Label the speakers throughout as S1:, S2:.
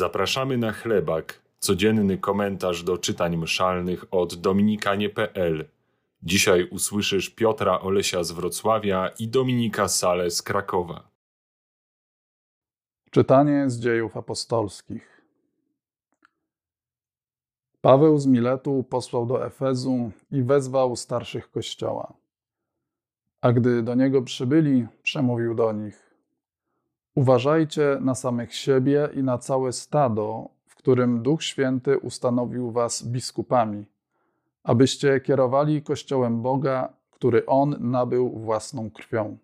S1: Zapraszamy na chlebak, codzienny komentarz do czytań mszalnych od dominikanie.pl. Dzisiaj usłyszysz Piotra Olesia z Wrocławia i Dominika Sale z Krakowa.
S2: Czytanie z dziejów apostolskich. Paweł z Miletu posłał do Efezu i wezwał starszych kościoła. A gdy do niego przybyli, przemówił do nich: Uważajcie na samych siebie i na całe stado, w którym Duch Święty ustanowił was biskupami, abyście kierowali Kościołem Boga, który On nabył własną krwią.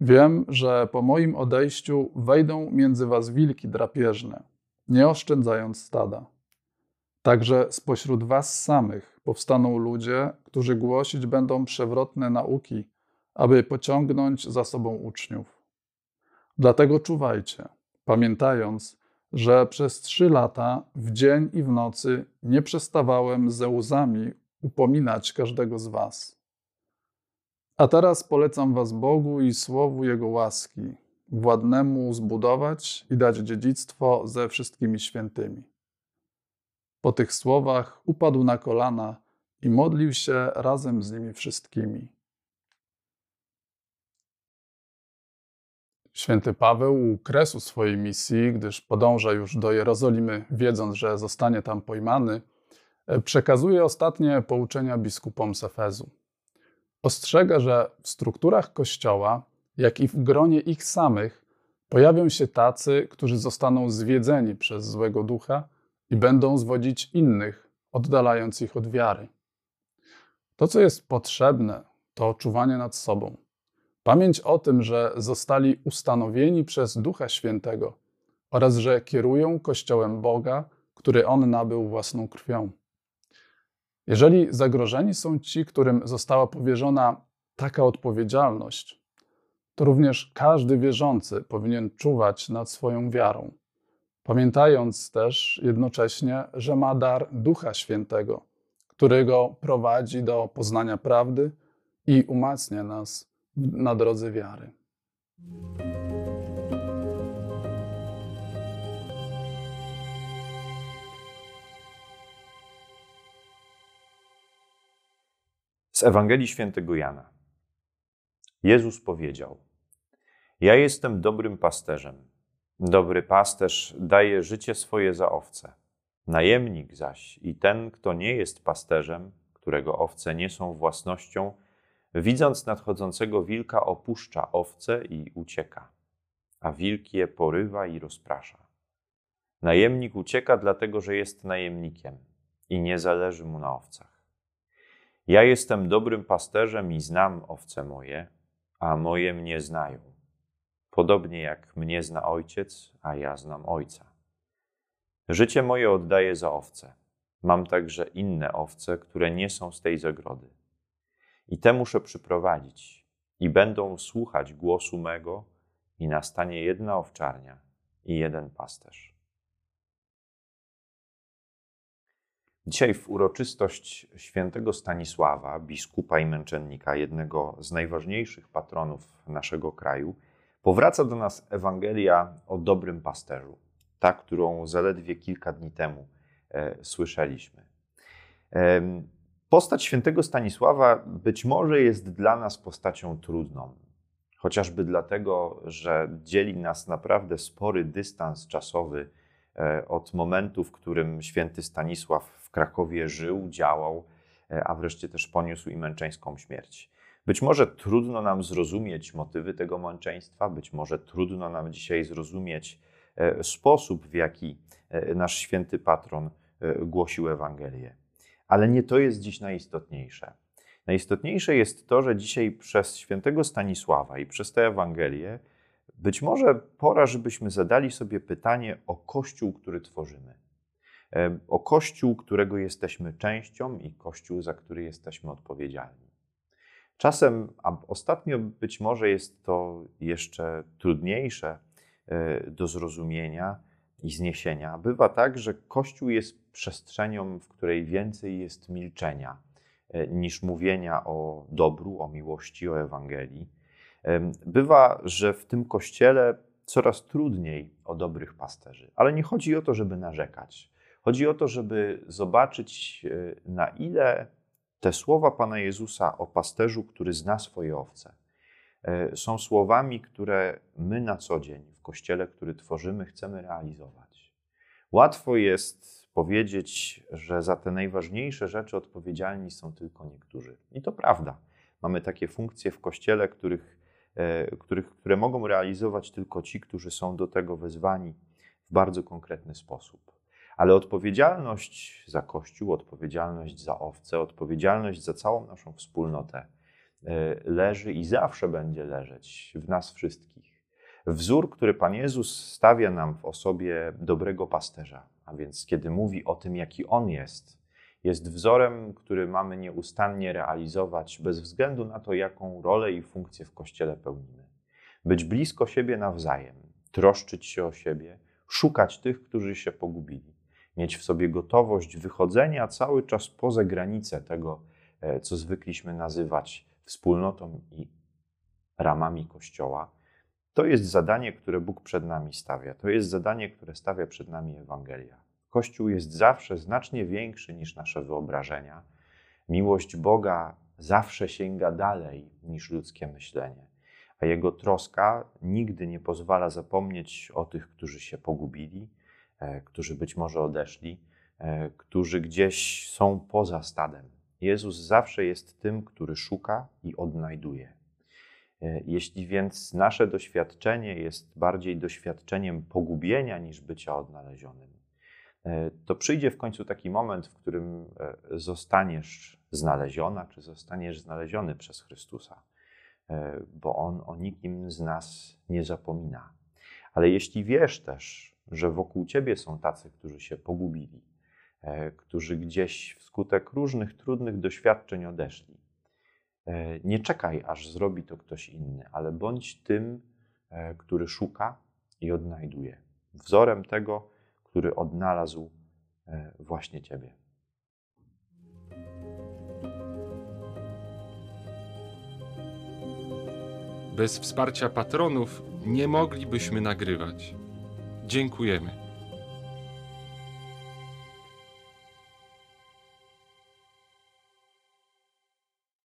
S2: Wiem, że po moim odejściu wejdą między was wilki drapieżne, nie oszczędzając stada. Także spośród was samych powstaną ludzie, którzy głosić będą przewrotne nauki, aby pociągnąć za sobą uczniów. Dlatego czuwajcie, pamiętając, że przez trzy lata w dzień i w nocy nie przestawałem ze łzami upominać każdego z Was. A teraz polecam Was Bogu i słowu Jego łaski, władnemu zbudować i dać dziedzictwo ze wszystkimi świętymi. Po tych słowach upadł na kolana i modlił się razem z nimi wszystkimi. Święty Paweł u kresu swojej misji, gdyż podąża już do Jerozolimy, wiedząc, że zostanie tam pojmany, e, przekazuje ostatnie pouczenia biskupom z Efezu. Ostrzega, że w strukturach Kościoła, jak i w gronie ich samych, pojawią się tacy, którzy zostaną zwiedzeni przez złego ducha i będą zwodzić innych, oddalając ich od wiary. To, co jest potrzebne, to czuwanie nad sobą Pamięć o tym, że zostali ustanowieni przez Ducha Świętego oraz że kierują Kościołem Boga, który On nabył własną krwią. Jeżeli zagrożeni są ci, którym została powierzona taka odpowiedzialność, to również każdy wierzący powinien czuwać nad swoją wiarą, pamiętając też jednocześnie, że ma dar Ducha Świętego, który go prowadzi do poznania prawdy i umacnia nas na drodze wiary.
S3: Z Ewangelii Świętego Jana. Jezus powiedział: Ja jestem dobrym pasterzem. Dobry pasterz daje życie swoje za owce. Najemnik zaś i ten, kto nie jest pasterzem, którego owce nie są własnością, Widząc nadchodzącego wilka, opuszcza owce i ucieka, a wilk je porywa i rozprasza. Najemnik ucieka, dlatego że jest najemnikiem i nie zależy mu na owcach. Ja jestem dobrym pasterzem i znam owce moje, a moje mnie znają. Podobnie jak mnie zna ojciec, a ja znam ojca. Życie moje oddaję za owce. Mam także inne owce, które nie są z tej zagrody i te muszę przyprowadzić, i będą słuchać głosu mego, i nastanie jedna owczarnia i jeden pasterz. Dzisiaj w uroczystość świętego Stanisława, biskupa i męczennika, jednego z najważniejszych patronów naszego kraju, powraca do nas Ewangelia o dobrym pasterzu, ta, którą zaledwie kilka dni temu e, słyszeliśmy. E, Postać świętego Stanisława być może jest dla nas postacią trudną, chociażby dlatego, że dzieli nas naprawdę spory dystans czasowy e, od momentu, w którym święty Stanisław w Krakowie żył, działał, e, a wreszcie też poniósł i męczeńską śmierć. Być może trudno nam zrozumieć motywy tego męczeństwa, być może trudno nam dzisiaj zrozumieć e, sposób, w jaki nasz święty patron głosił Ewangelię. Ale nie to jest dziś najistotniejsze. Najistotniejsze jest to, że dzisiaj przez świętego Stanisława i przez tę Ewangelię być może pora, żebyśmy zadali sobie pytanie o Kościół, który tworzymy. E, o Kościół, którego jesteśmy częścią i Kościół, za który jesteśmy odpowiedzialni. Czasem, a ostatnio być może jest to jeszcze trudniejsze e, do zrozumienia, i zniesienia. Bywa tak, że Kościół jest przestrzenią, w której więcej jest milczenia e, niż mówienia o dobru, o miłości, o Ewangelii. Bywa, że w tym Kościele coraz trudniej o dobrych pasterzy. Ale nie chodzi o to, żeby narzekać. Chodzi o to, żeby zobaczyć, e, na ile te słowa Pana Jezusa o pasterzu, który zna swoje owce, są słowami, które my na co dzień w kościele, który tworzymy, chcemy realizować. Łatwo jest powiedzieć, że za te najważniejsze rzeczy odpowiedzialni są tylko niektórzy. I to prawda. Mamy takie funkcje w kościele, których, e, których, które mogą realizować tylko ci, którzy są do tego wezwani w bardzo konkretny sposób. Ale odpowiedzialność za Kościół, odpowiedzialność za owce, odpowiedzialność za całą naszą wspólnotę e, leży i zawsze będzie leżeć w nas wszystkich. Wzór, który Pan Jezus stawia nam w osobie dobrego pasterza, a więc kiedy mówi o tym, jaki On jest, jest wzorem, który mamy nieustannie realizować bez względu na to, jaką rolę i funkcję w Kościele pełnimy. Być blisko siebie nawzajem, troszczyć się o siebie, szukać tych, którzy się pogubili mieć w sobie gotowość wychodzenia cały czas poza granice tego, e, co zwykliśmy nazywać wspólnotą i ramami Kościoła, to jest zadanie, które Bóg przed nami stawia. To jest zadanie, które stawia przed nami Ewangelia. Kościół jest zawsze znacznie większy niż nasze wyobrażenia. Miłość Boga zawsze sięga dalej niż ludzkie myślenie, a Jego troska nigdy nie pozwala zapomnieć o tych, którzy się pogubili E, którzy być może odeszli, e, którzy gdzieś są poza stadem. Jezus zawsze jest tym, który szuka i odnajduje. E, jeśli więc nasze doświadczenie jest bardziej doświadczeniem pogubienia niż bycia odnalezionym, to przyjdzie w końcu taki moment, w którym zostaniesz znaleziona, czy zostaniesz znaleziony przez Chrystusa, bo On o nikim z nas nie zapomina. Ale jeśli wiesz też, że wokół ciebie są tacy, którzy się pogubili, e, którzy gdzieś wskutek różnych trudnych doświadczeń odeszli. E, nie czekaj, aż zrobi to ktoś inny, ale bądź tym, e, który szuka i odnajduje. Wzorem tego, który odnalazł właśnie Ciebie.
S1: Bez wsparcia patronów nie moglibyśmy nagrywać. Dziękujemy.